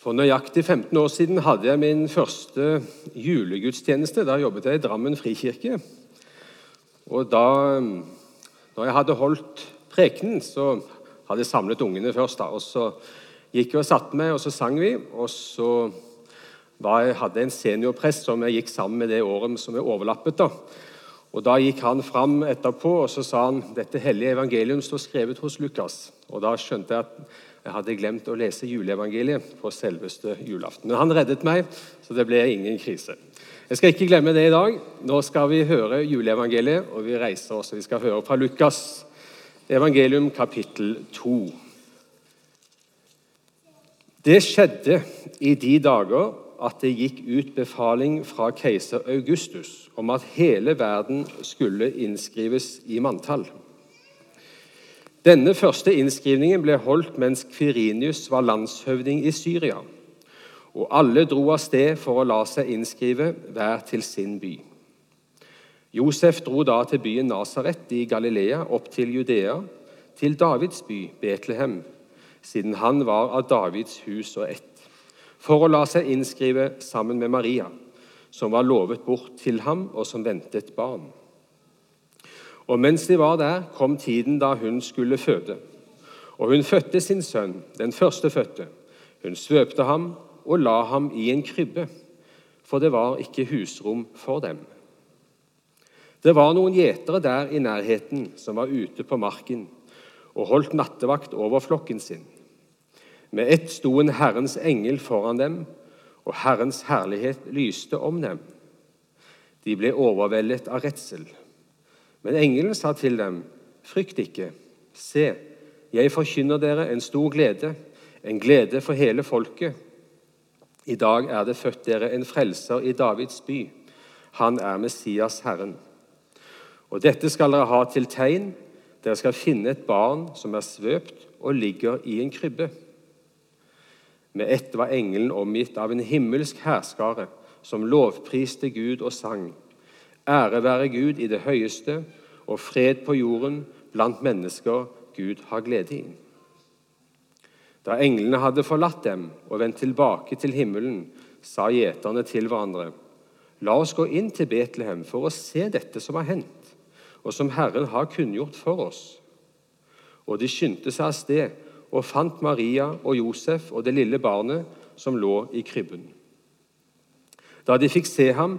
For nøyaktig 15 år siden hadde jeg min første julegudstjeneste. Da jobbet jeg i Drammen frikirke. Og da når jeg hadde holdt prekenen, så hadde jeg samlet ungene først. da, og Så gikk jeg og satte meg, og så sang vi. Og så jeg, hadde jeg en seniorprest som jeg gikk sammen med det året som er overlappet. da. Og Da gikk han fram etterpå og så sa han, dette hellige evangelium står skrevet hos Lukas. Og Da skjønte jeg at jeg hadde glemt å lese juleevangeliet på selveste julaften. Men han reddet meg, så det ble ingen krise. Jeg skal ikke glemme det i dag. Nå skal vi høre juleevangeliet, og vi reiser oss. Vi skal høre fra Lukas evangelium kapittel 2. Det skjedde i de dager at det gikk ut befaling fra keiser Augustus om at hele verden skulle innskrives i manntall. Denne første innskrivningen ble holdt mens Kvirinius var landshøvding i Syria. Og alle dro av sted for å la seg innskrive, hver til sin by. Josef dro da til byen Nasaret i Galilea, opp til Judea, til Davids by, Betlehem, siden han var av Davids hus og ett, for å la seg innskrive sammen med Maria, som var lovet bort til ham, og som ventet barn. Og mens de var der, kom tiden da hun skulle føde. Og hun fødte sin sønn, den førstefødte. Hun svøpte ham og la ham i en krybbe, for det var ikke husrom for dem. Det var noen gjetere der i nærheten som var ute på marken og holdt nattevakt over flokken sin. Med ett sto en Herrens engel foran dem, og Herrens herlighet lyste om dem. De ble overveldet av redsel. Men engelen sa til dem, 'Frykt ikke. Se, jeg forkynner dere en stor glede, en glede for hele folket.' I dag er det født dere en frelser i Davids by. Han er Messias, Herren. Og dette skal dere ha til tegn. Dere skal finne et barn som er svøpt og ligger i en krybbe. Med ett var engelen omgitt av en himmelsk hærskare som lovpriste Gud og sang. Ære være Gud i det høyeste, og fred på jorden blant mennesker Gud har glede i. Da englene hadde forlatt dem og vendt tilbake til himmelen, sa gjeterne til hverandre.: La oss gå inn til Betlehem for å se dette som har hendt, og som Herren har kunngjort for oss. Og de skyndte seg av sted og fant Maria og Josef og det lille barnet som lå i krybben. Da de fikk se ham,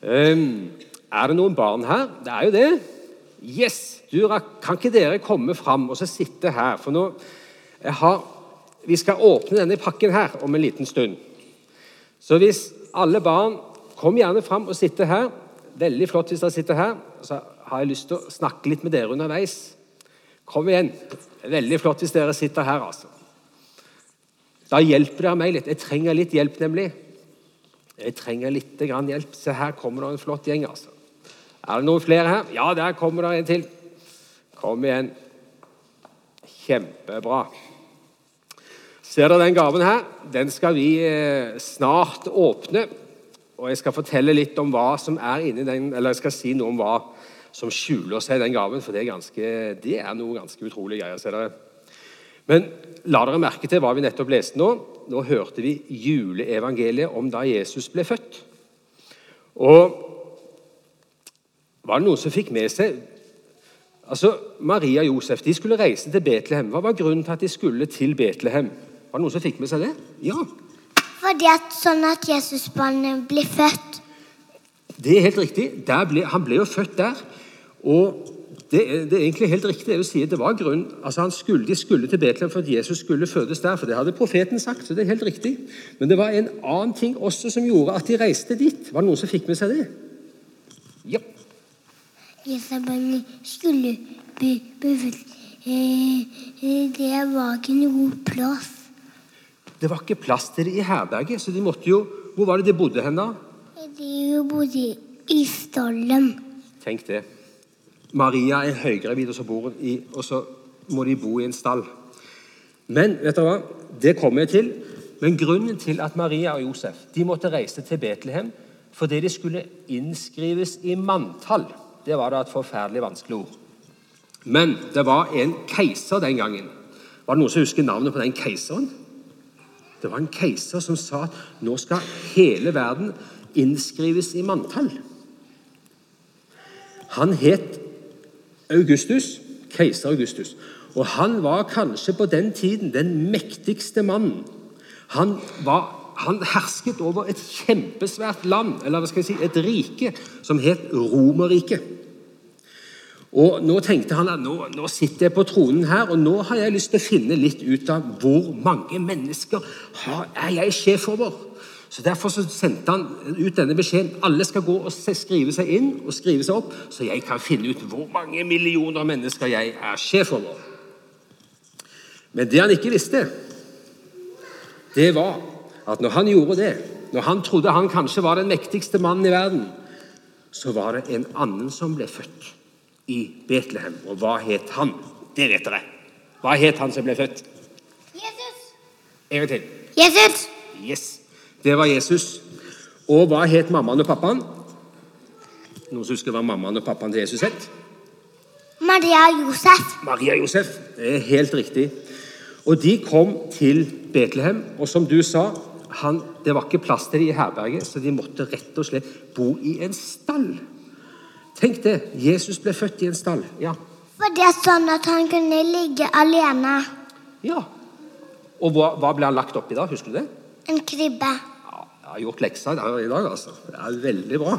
Um, er det noen barn her? Det er jo det. Yes! Du, kan ikke dere komme fram og så sitte her? For nå har, Vi skal åpne denne pakken her om en liten stund. Så hvis alle barn Kom gjerne fram og sitte her. Veldig flott hvis dere sitter her. Så har jeg lyst til å snakke litt med dere underveis. Kom igjen. Veldig flott hvis dere sitter her, altså. Da hjelper dere meg litt. Jeg trenger litt hjelp, nemlig. Jeg trenger litt hjelp. Se, her kommer det en flott gjeng. altså. Er det noen flere her? Ja, der kommer det en til. Kom igjen. Kjempebra. Ser dere den gaven her? Den skal vi eh, snart åpne. Og jeg skal fortelle litt om hva som er inni den, eller jeg skal si noe om hva som skjuler seg i den gaven, for det er, ganske, det er noe ganske utrolig greier. ser dere. Men la dere merke til hva vi nettopp leste nå. Nå hørte vi juleevangeliet om da Jesus ble født. Og var det noen som fikk med seg Altså, Maria og Josef de skulle reise til Betlehem. Hva var grunnen til at de skulle til Betlehem? Var det noen som fikk med seg det? Ja. Fordi at sånn at Jesusbarnet blir født. Det er helt riktig. Ble, han ble jo født der. Og det er, det er, egentlig helt riktig det vil si, Det var grunn, altså skulle, De skulle til Betlehem for at Jesus skulle fødes der. for Det hadde profeten sagt. så det er helt riktig. Men det var en annen ting også som gjorde at de reiste dit. Var det noen som fikk med seg det? Ja. Jesabarnet skulle bli eh, eh, det var ikke noe plass. Det var ikke plass til det i herberget, så de måtte jo Hvor var det de bodde hen, da? De bodde i stallen. Tenk det. Maria er høygravid, og så, bor i, og så må de bo i en stall. Men vet dere hva? det kommer jeg til. Men grunnen til at Maria og Josef de måtte reise til Betlehem fordi de skulle innskrives i manntall, det var da et forferdelig vanskelig ord. Men det var en keiser den gangen. Var det noen som husker navnet på den keiseren? Det var en keiser som sa at nå skal hele verden innskrives i manntall. Han het Augustus, keiser Augustus. Og han var kanskje på den tiden den mektigste mannen. Han, var, han hersket over et kjempesvært land, eller hva skal jeg si, et rike, som het Romerriket. Og Nå tenkte han at nå, nå, sitter jeg på tronen her, og nå har jeg lyst til å finne litt ut av hvor mange mennesker har, er jeg sjef over. Så Derfor så sendte han ut denne beskjeden. Alle skal gå og skrive seg inn og skrive seg opp, så jeg kan finne ut hvor mange millioner mennesker jeg er sjef over. Men det han ikke visste, det var at når han gjorde det, når han trodde han kanskje var den mektigste mannen i verden, så var det en annen som ble født i Betlehem. Og hva het han? Det vet dere. Hva het han som ble født? Jesus. En gang til. Jesus. Yes. Det var Jesus. Og hva het mammaen og pappaen? Noen som husker hva mammaen og pappaen til Jesus het? Maria og Josef. Maria og Josef. Det er helt riktig. Og de kom til Betlehem, og som du sa han, Det var ikke plass til dem i herberget, så de måtte rett og slett bo i en stall. Tenk det. Jesus ble født i en stall. Ja. For det sånn at han kunne ligge alene. ja. Og hva, hva ble han lagt opp i da? Husker du det? En krybbe. Ja, jeg har gjort leksa i dag, altså. Det er veldig bra.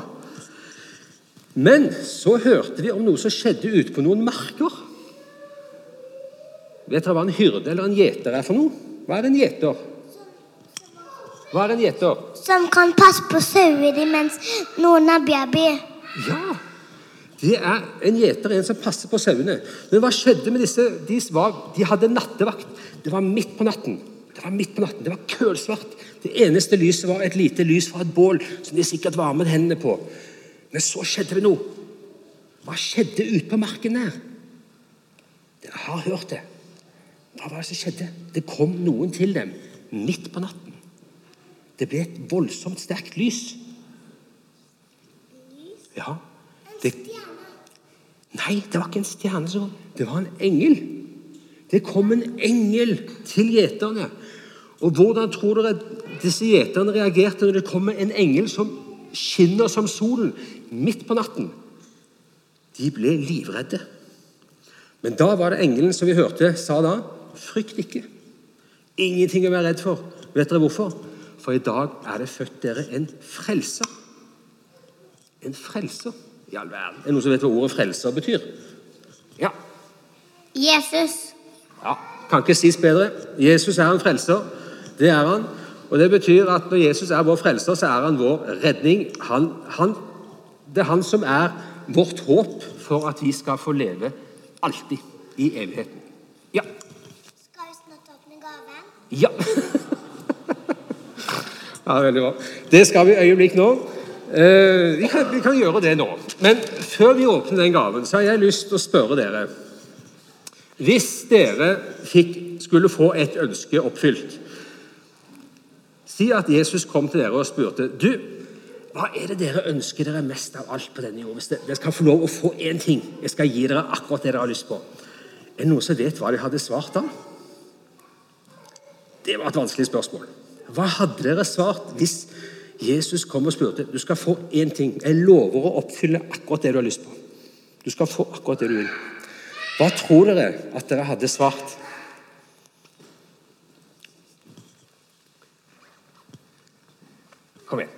Men så hørte vi om noe som skjedde ute på noen marker. Vet dere hva en hyrde eller en gjeter er for noe? Hva er en gjeter? Hva er en gjeter? Som kan passe på sauer mens noen er baby. Ja, det er en gjeter, en som passer på sauene. Men hva skjedde med disse? De, var, de hadde nattevakt. Det var midt på natten. Det var midt på natten, det var kølsvart. Det eneste lyset var et lite lys fra et bål som de sikkert varmet hendene på. Men så skjedde det noe. Hva skjedde ute på marken der? Dere har hørt det. Hva var det som skjedde? Det kom noen til dem midt på natten. Det ble et voldsomt sterkt lys. Ja. Det, nei, det var ikke en stjerne. Det var en engel. Det kom en engel til gjeterne. Og hvordan tror dere disse gjeterne reagerte når det kommer en engel som skinner som solen midt på natten? De ble livredde. Men da var det engelen som vi hørte, sa da Frykt ikke. Ingenting å være redd for. Vet dere hvorfor? For i dag er det født dere en frelser. En frelser i all verden. Er det noen som vet hva ordet frelser betyr? Ja. Jesus. ja. Kan ikke sies bedre. Jesus er en frelser. Det er han. Og det betyr at når Jesus er vår frelser, så er han vår redning. Han, han, det er han som er vårt håp for at vi skal få leve alltid i evigheten. Ja. Skal vi snart åpne gaven? Ja. ja, veldig bra. Det skal vi øyeblikk nå. Eh, vi, kan, vi kan gjøre det nå. Men før vi åpner den gaven, så har jeg lyst til å spørre dere Hvis dere fikk, skulle få et ønske oppfylt Si at Jesus kom til dere og spurte Du, hva er det dere ønsker dere mest av alt på denne jord? Hvis dere skal få lov å få én ting, jeg skal gi dere akkurat det dere har lyst på. Er det noen som vet hva de hadde svart da? Det var et vanskelig spørsmål. Hva hadde dere svart hvis Jesus kom og spurte du skal få én ting? Jeg lover å oppfylle akkurat det du har lyst på. Du skal få akkurat det du vil. Hva tror dere at dere hadde svart? Kom igjen.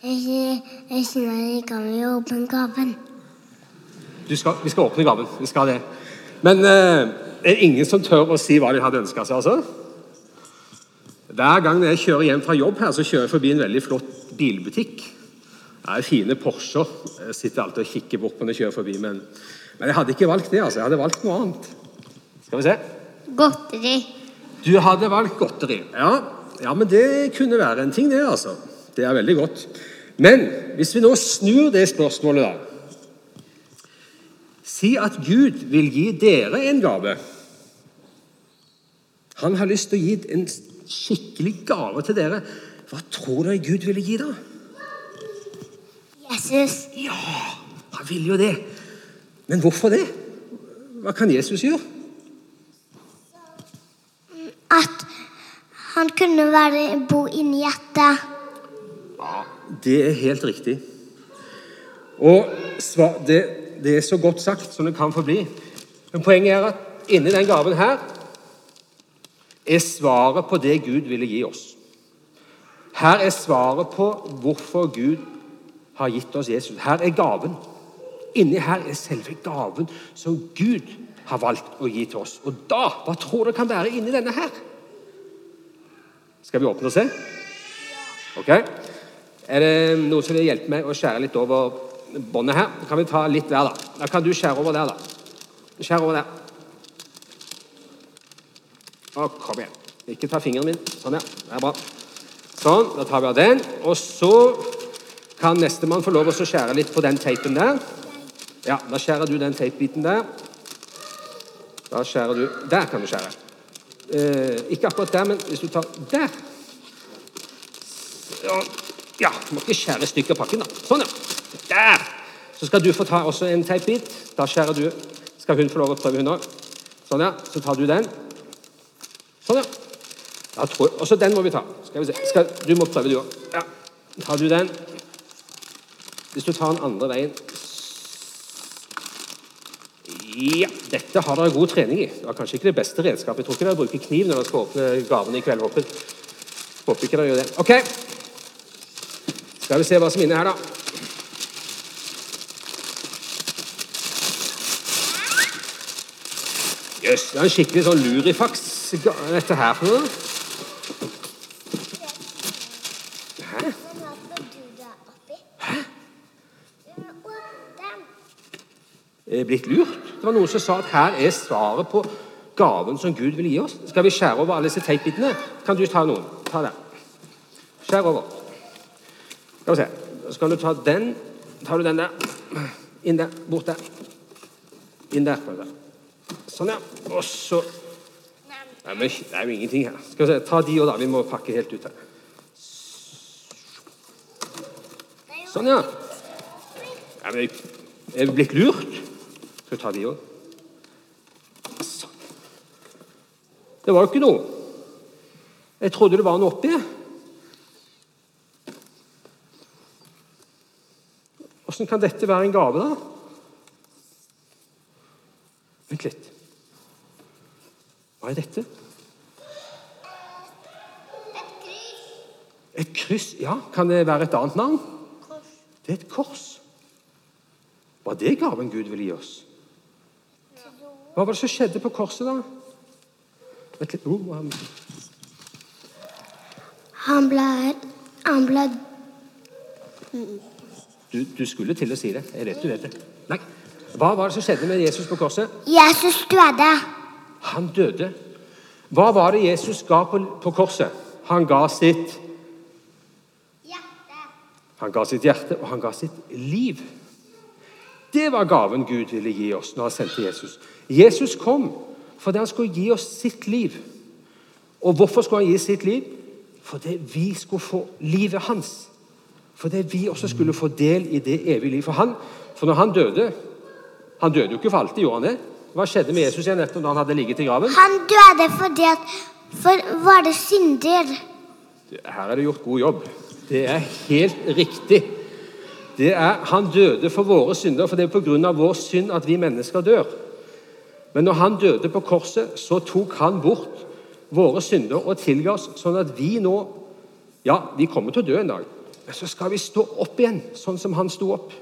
Jeg, jeg kjenner jeg kan jo åpne gaven. Skal, vi skal åpne gaven. Vi skal det. Men eh, er det ingen som tør å si hva de hadde ønska seg? altså? Hver gang jeg kjører hjem fra jobb, her, så kjører jeg forbi en veldig flott bilbutikk. Det er fine Porscher. Jeg sitter alltid og kikker bort på når jeg kjører forbi. Men Men jeg hadde ikke valgt det. altså. Jeg hadde valgt noe annet. Skal vi se. Godteri. Du hadde valgt godteri. Ja, ja, men det kunne være en ting, det. altså. Det er veldig godt. Men hvis vi nå snur det spørsmålet, da Si at Gud vil gi dere en gave. Han har lyst til å gi en skikkelig gave til dere. Hva tror dere Gud ville gi, da? Jesus. Ja, han vil jo det. Men hvorfor det? Hva kan Jesus gjøre? At han kunne være, bo inni hjertet. Ja, Det er helt riktig. Og det, det er så godt sagt som det kan få bli. Men poenget er at inni den gaven her er svaret på det Gud ville gi oss. Her er svaret på hvorfor Gud har gitt oss Jesus. Her er gaven. Inni her er selve gaven som Gud har valgt å gi til oss. Og da, hva tror du kan være inni denne her? Skal vi åpne og se? Ok. Er det noen som vil hjelpe meg å skjære litt over båndet her? Da Kan vi ta litt hver, da? Da kan du skjære over der, da. Skjær over der. Å, kom igjen. Ikke ta fingeren min. Sånn, ja. Det er bra. Sånn. Da tar vi av den. Og så kan nestemann få lov å skjære litt på den teipen der. Ja, da skjærer du den teipbiten der. Da skjærer du Der kan du skjære. Eh, ikke akkurat der, men hvis du tar der Så- Ja, du må ikke skjære stykker pakken, da. Sånn, ja. Der! Så skal du få ta også en teipbit. Da skjærer du Skal hun få lov å prøve, hun òg? Sånn, ja. Så tar du den. Sånn, ja. Da tror jeg, også den må vi ta. Skal vi se. Skal, du må prøve, du òg. Ja. Tar du den Hvis du tar den andre veien Ja, dette har dere god trening i. Det var kanskje ikke det beste redskapet. Jeg tror ikke dere bruker kniv når dere skal åpne gavene i kveld. Håper, håper ikke dere gjør det. Ok. Skal vi se hva som er inne her, da. Jøss, det er en skikkelig sånn lurifaks, dette her for noe. Hæ? Er blitt lurt? Det var noen som sa at her er svaret på gaven som Gud vil gi oss. Skal vi skjære over alle disse teipbitene? Kan du ta noen? Ta den. Skjær over. Skal vi se. Så kan du ta den. Tar du den der. Inn der. Bort der. Inn der. Sånn, ja. Og så Nei, men Det er jo ingenting her. Skal vi se. Ta de òg, da. Vi må pakke helt ut her. Sånn, ja. ja men, er vi blitt lurt? Skal vi ta òg? Sånn. Det var jo ikke noe. Jeg trodde det var noe oppi. Åssen kan dette være en gave, da? Vent litt. Hva er dette? Et kryss. Et kryss, Ja, kan det være et annet navn? Kors. Det er et kors. Var det gaven Gud ville gi oss? Hva var det som skjedde på korset, da? Vent litt. Oh, han- Han ble Han ble du, du skulle til å si det. Jeg vet du vet det. Nei. Hva var det som skjedde med Jesus på korset? Jesus døde. Han døde. Hva var det Jesus ga på, på korset? Han ga sitt Hjerte. Han ga sitt hjerte, og han ga sitt liv. Det var gaven Gud ville gi oss når han sendte Jesus. Jesus kom fordi han skulle gi oss sitt liv. Og hvorfor skulle han gi sitt liv? Fordi vi skulle få livet hans. Fordi vi også skulle få del i det evige liv. For, han, for når han døde Han døde jo ikke for alltid, gjorde han det? Hva skjedde med Jesus igjen etter når han hadde ligget i graven? Han døde fordi at For var det synder? Her er det gjort god jobb. Det er helt riktig. Det er, han døde for våre synder, for det er pga. vår synd at vi mennesker dør. Men når han døde på korset, så tok han bort våre synder og tilga oss, sånn at vi nå Ja, vi kommer til å dø en dag, men så skal vi stå opp igjen, sånn som han sto opp.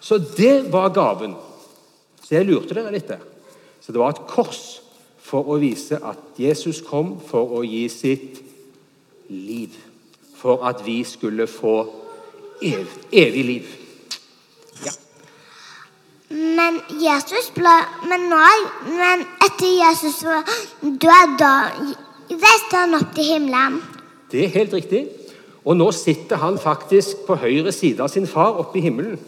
Så det var gaven. Så jeg lurte dere litt der. Så det var et kors for å vise at Jesus kom for å gi sitt liv. For at vi skulle få ev evig liv. Ja. men Jesus ble Men, nå, men etter Jesus var død, da reiste han opp til himmelen. Det er helt riktig. Og nå sitter han faktisk på høyre side av sin far oppe i himmelen.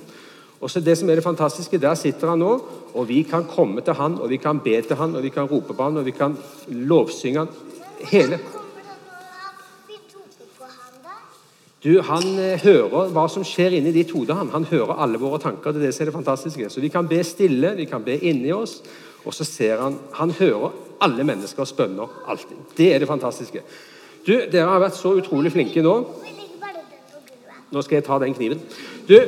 Og så det som er det fantastiske, Der sitter han nå, og vi kan komme til han, og vi kan be til han, og vi kan rope på han, og vi kan lovsynge han. Hele. Du, Han eh, hører hva som skjer inni ditt hode. Han Han hører alle våre tanker. det er det som er det fantastiske. Så Vi kan be stille, vi kan be inni oss, og så ser han Han hører alle menneskers bønner. alltid. Det er det fantastiske. Du, Dere har vært så utrolig flinke nå. Nå skal jeg ta den kniven. Du,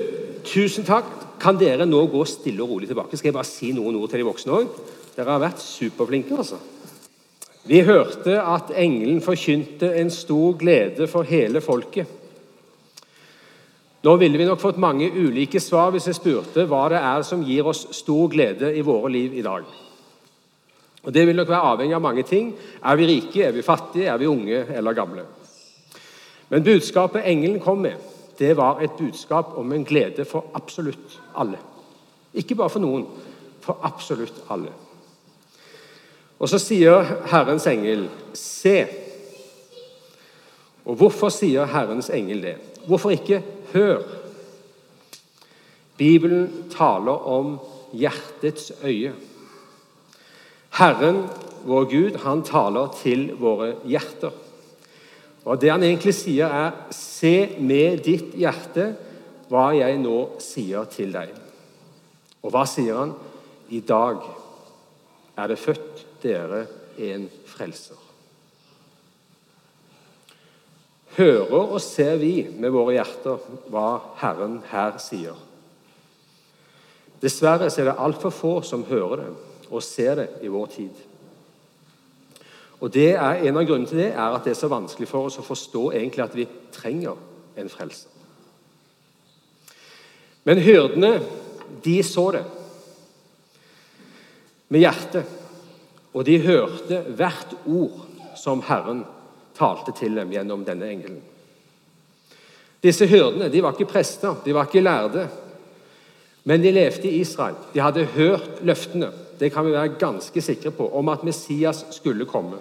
Tusen takk. Kan dere nå gå stille og rolig tilbake? Skal jeg bare si noen ord til de voksne òg? Dere har vært superflinke, altså. Vi hørte at engelen forkynte en stor glede for hele folket. Nå ville vi nok fått mange ulike svar hvis jeg spurte hva det er som gir oss stor glede i våre liv i dag. Og Det vil nok være avhengig av mange ting. Er vi rike, er vi fattige, er vi unge eller gamle? Men budskapet engelen kom med, det var et budskap om en glede for absolutt alle. Ikke bare for noen, for absolutt alle. Og så sier Herrens engel, 'Se'. Og hvorfor sier Herrens engel det? Hvorfor ikke Hør! Bibelen taler om hjertets øye. Herren, vår Gud, han taler til våre hjerter. Og Det han egentlig sier, er Se med ditt hjerte hva jeg nå sier til deg. Og hva sier han? I dag er det født dere en frelser. Hører og ser vi med våre hjerter hva Herren her sier. Dessverre er det altfor få som hører det og ser det i vår tid. Og er, En av grunnene til det er at det er så vanskelig for oss å forstå egentlig at vi trenger en frelser. Men hyrdene, de så det med hjertet, og de hørte hvert ord som Herren talte til dem gjennom denne engelen. Disse hyrdene de var ikke prester, de var ikke lærde, men de levde i Israel. De hadde hørt løftene det kan vi være ganske sikre på, om at Messias skulle komme.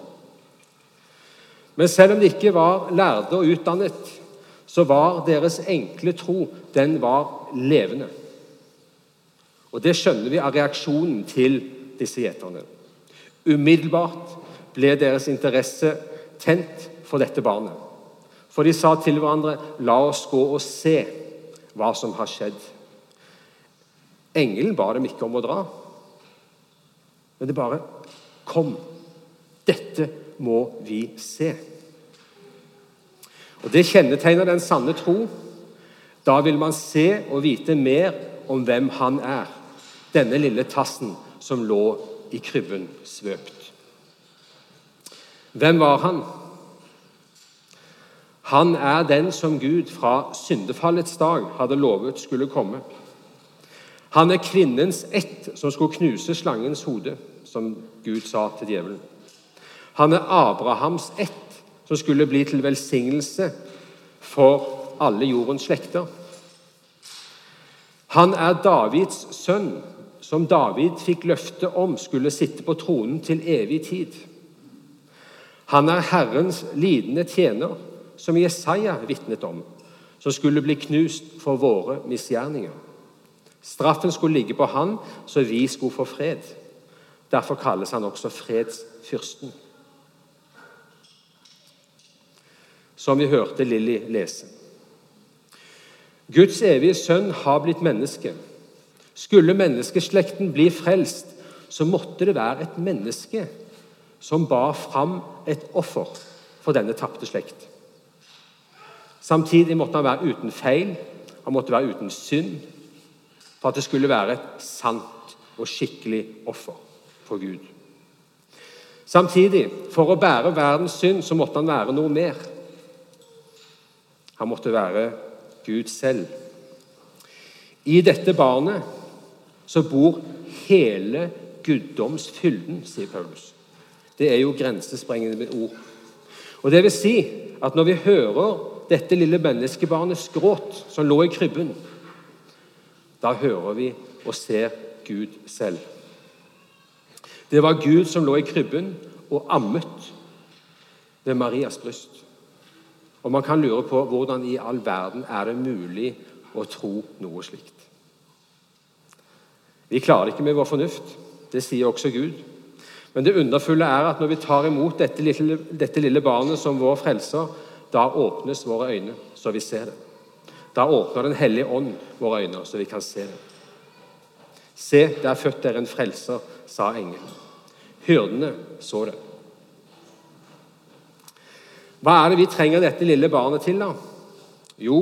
Men selv om de ikke var lærde og utdannet, så var deres enkle tro den var levende. Og Det skjønner vi av reaksjonen til disse gjeterne. Umiddelbart ble deres interesse tent for dette barnet. For de sa til hverandre, 'La oss gå og se hva som har skjedd'. Engelen ba dem ikke om å dra, men det bare 'Kom, dette må vi se'. Og Det kjennetegner den sanne tro. Da vil man se og vite mer om hvem han er, denne lille tassen som lå i krybben svøpt. Hvem var han? Han er den som Gud fra syndefallets dag hadde lovet skulle komme. Han er kvinnens ett som skulle knuse slangens hode, som Gud sa til djevelen. Han er Abrahams ett som skulle bli til velsignelse for alle jordens slekter. Han er Davids sønn, som David fikk løfte om skulle sitte på tronen til evig tid. Han er Herrens lidende tjener, som Jesaja vitnet om, som skulle bli knust for våre misgjerninger. Straffen skulle ligge på han, så vi skulle få fred. Derfor kalles han også fredsfyrsten. Som vi hørte Lilly lese. Guds evige sønn har blitt menneske. Skulle menneskeslekten bli frelst, så måtte det være et menneske som bar fram et offer for denne tapte slekt. Samtidig måtte han være uten feil, han måtte være uten synd, for at det skulle være et sant og skikkelig offer for Gud. Samtidig, for å bære verdens synd, så måtte han være noe mer. Han måtte være Gud selv. I dette barnet så bor hele guddomsfylden, sier Paulus. Det er jo grensesprengende ord. Og det vil si at når vi hører dette lille menneskebarnets gråt som lå i krybben, da hører vi og ser Gud selv. Det var Gud som lå i krybben og ammet ved Marias bryst. Og man kan lure på hvordan i all verden er det mulig å tro noe slikt. Vi klarer det ikke med vår fornuft. Det sier også Gud. Men det underfulle er at når vi tar imot dette lille, dette lille barnet som vår frelser, da åpnes våre øyne, så vi ser det. Da åpner Den hellige ånd våre øyne, så vi kan se det. Se, det er født dere en frelser, sa engelen. Hyrdene så det. Hva er det vi trenger dette lille barnet til, da? Jo,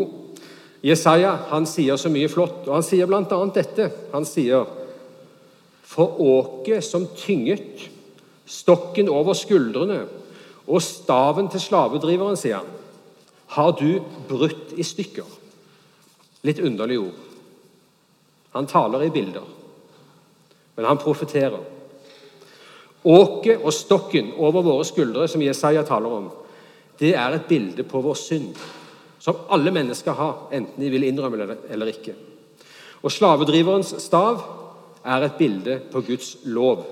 Jesaja han sier så mye flott, og han sier bl.a. dette. Han sier For åket som tynget, stokken over skuldrene og staven til slavedriveren, sier han, har du brutt i stykker. Litt underlig ord. Han taler i bilder, men han profeterer. Åket og stokken over våre skuldre, som Jesaja taler om, det er et bilde på vår synd, som alle mennesker har, enten de vil innrømme det eller ikke. Og slavedriverens stav er et bilde på Guds lov,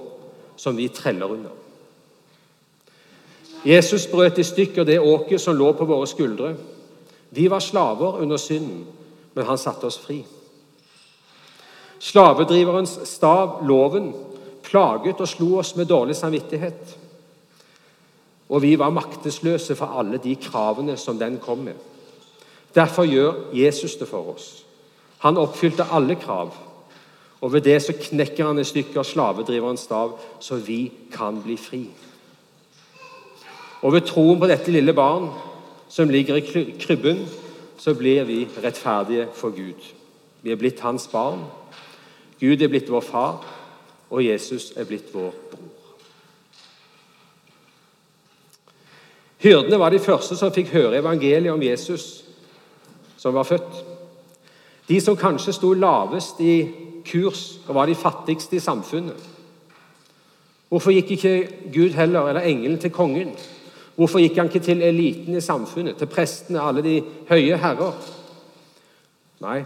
som vi treller under. Jesus brøt i stykker det åket som lå på våre skuldre. Vi var slaver under synden, men han satte oss fri. Slavedriverens stav, loven, plaget og slo oss med dårlig samvittighet. Og vi var maktesløse for alle de kravene som den kom med. Derfor gjør Jesus det for oss. Han oppfylte alle krav. Og ved det så knekker han i stykker slavedriverens stav, så vi kan bli fri. Og ved troen på dette lille barn som ligger i krybben, så blir vi rettferdige for Gud. Vi er blitt hans barn. Gud er blitt vår far, og Jesus er blitt vår bror. Hyrdene var de første som fikk høre evangeliet om Jesus som var født. De som kanskje sto lavest i kurs og var de fattigste i samfunnet. Hvorfor gikk ikke Gud heller, eller engelen, til kongen? Hvorfor gikk han ikke til eliten i samfunnet, til prestene, alle de høye herrer? Nei,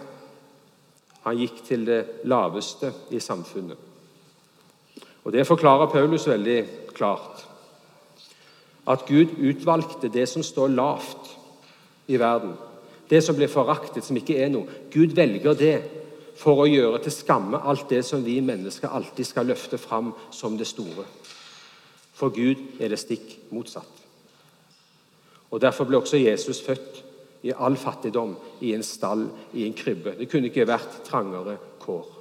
han gikk til det laveste i samfunnet. Og Det forklarer Paulus veldig klart. At Gud utvalgte det som står lavt i verden. Det som blir foraktet, som ikke er noe. Gud velger det for å gjøre til skamme alt det som vi mennesker alltid skal løfte fram som det store. For Gud er det stikk motsatt. Og Derfor ble også Jesus født i all fattigdom, i en stall, i en krybbe. Det kunne ikke vært trangere kår.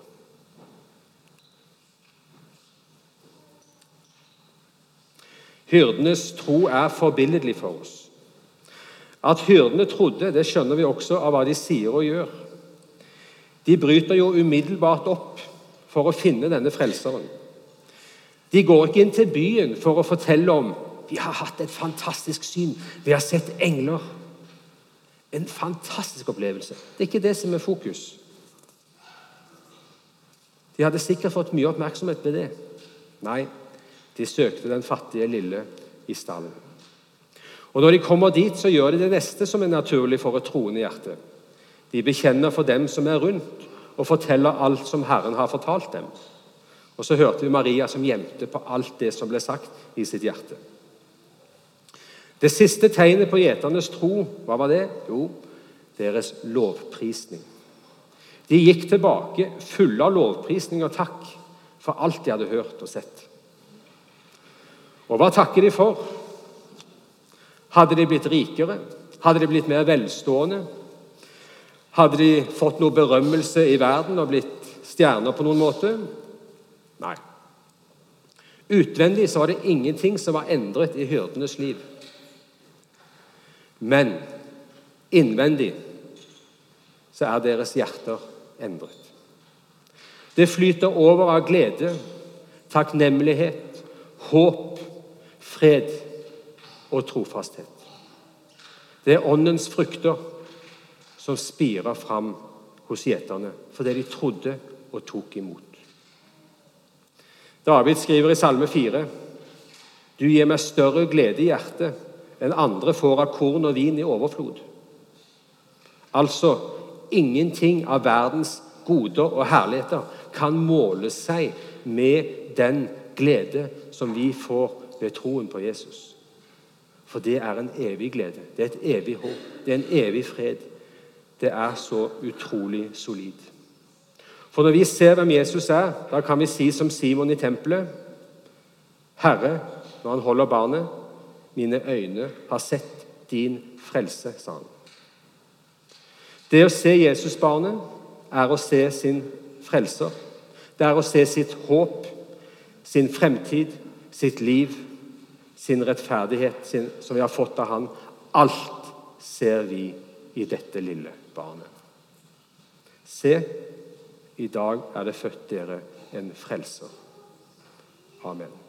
Hyrdenes tro er forbilledlig for oss. At hyrdene trodde, det skjønner vi også av hva de sier og gjør. De bryter jo umiddelbart opp for å finne denne frelseren. De går ikke inn til byen for å fortelle om vi har hatt et fantastisk syn. Vi har sett engler. En fantastisk opplevelse. Det er ikke det som er fokus. De hadde sikkert fått mye oppmerksomhet ved det. Nei, de søkte den fattige lille i stallen. Og Når de kommer dit, så gjør de det neste som er naturlig for et troende hjerte. De bekjenner for dem som er rundt, og forteller alt som Herren har fortalt dem. Og Så hørte vi Maria som gjemte på alt det som ble sagt i sitt hjerte. Det siste tegnet på gjeternes tro, hva var det? Jo, deres lovprisning. De gikk tilbake fulle av lovprisning og takk for alt de hadde hørt og sett. Og hva takker de for? Hadde de blitt rikere? Hadde de blitt mer velstående? Hadde de fått noe berømmelse i verden og blitt stjerner på noen måte? Nei. Utvendig så var det ingenting som var endret i hyrdenes liv. Men innvendig så er deres hjerter endret. Det flyter over av glede, takknemlighet, håp, fred og trofasthet. Det er åndens frukter som spira fram hos gjeterne fordi de trodde og tok imot. David skriver i Salme 4.: Du gir meg større glede i hjertet enn andre får av korn og vin i overflod. Altså ingenting av verdens goder og herligheter kan måle seg med den glede som vi får ved troen på Jesus. For det er en evig glede. Det er et evig håp. Det er en evig fred. Det er så utrolig solid. For når vi ser hvem Jesus er, da kan vi si som Simon i tempelet Herre, når han holder barnet, mine øyne har sett din frelse, sa han. Det å se Jesusbarnet er å se sin frelser. Det er å se sitt håp, sin fremtid, sitt liv, sin rettferdighet sin, som vi har fått av Han. Alt ser vi i dette lille barnet. Se, i dag er det født dere en frelser. Amen.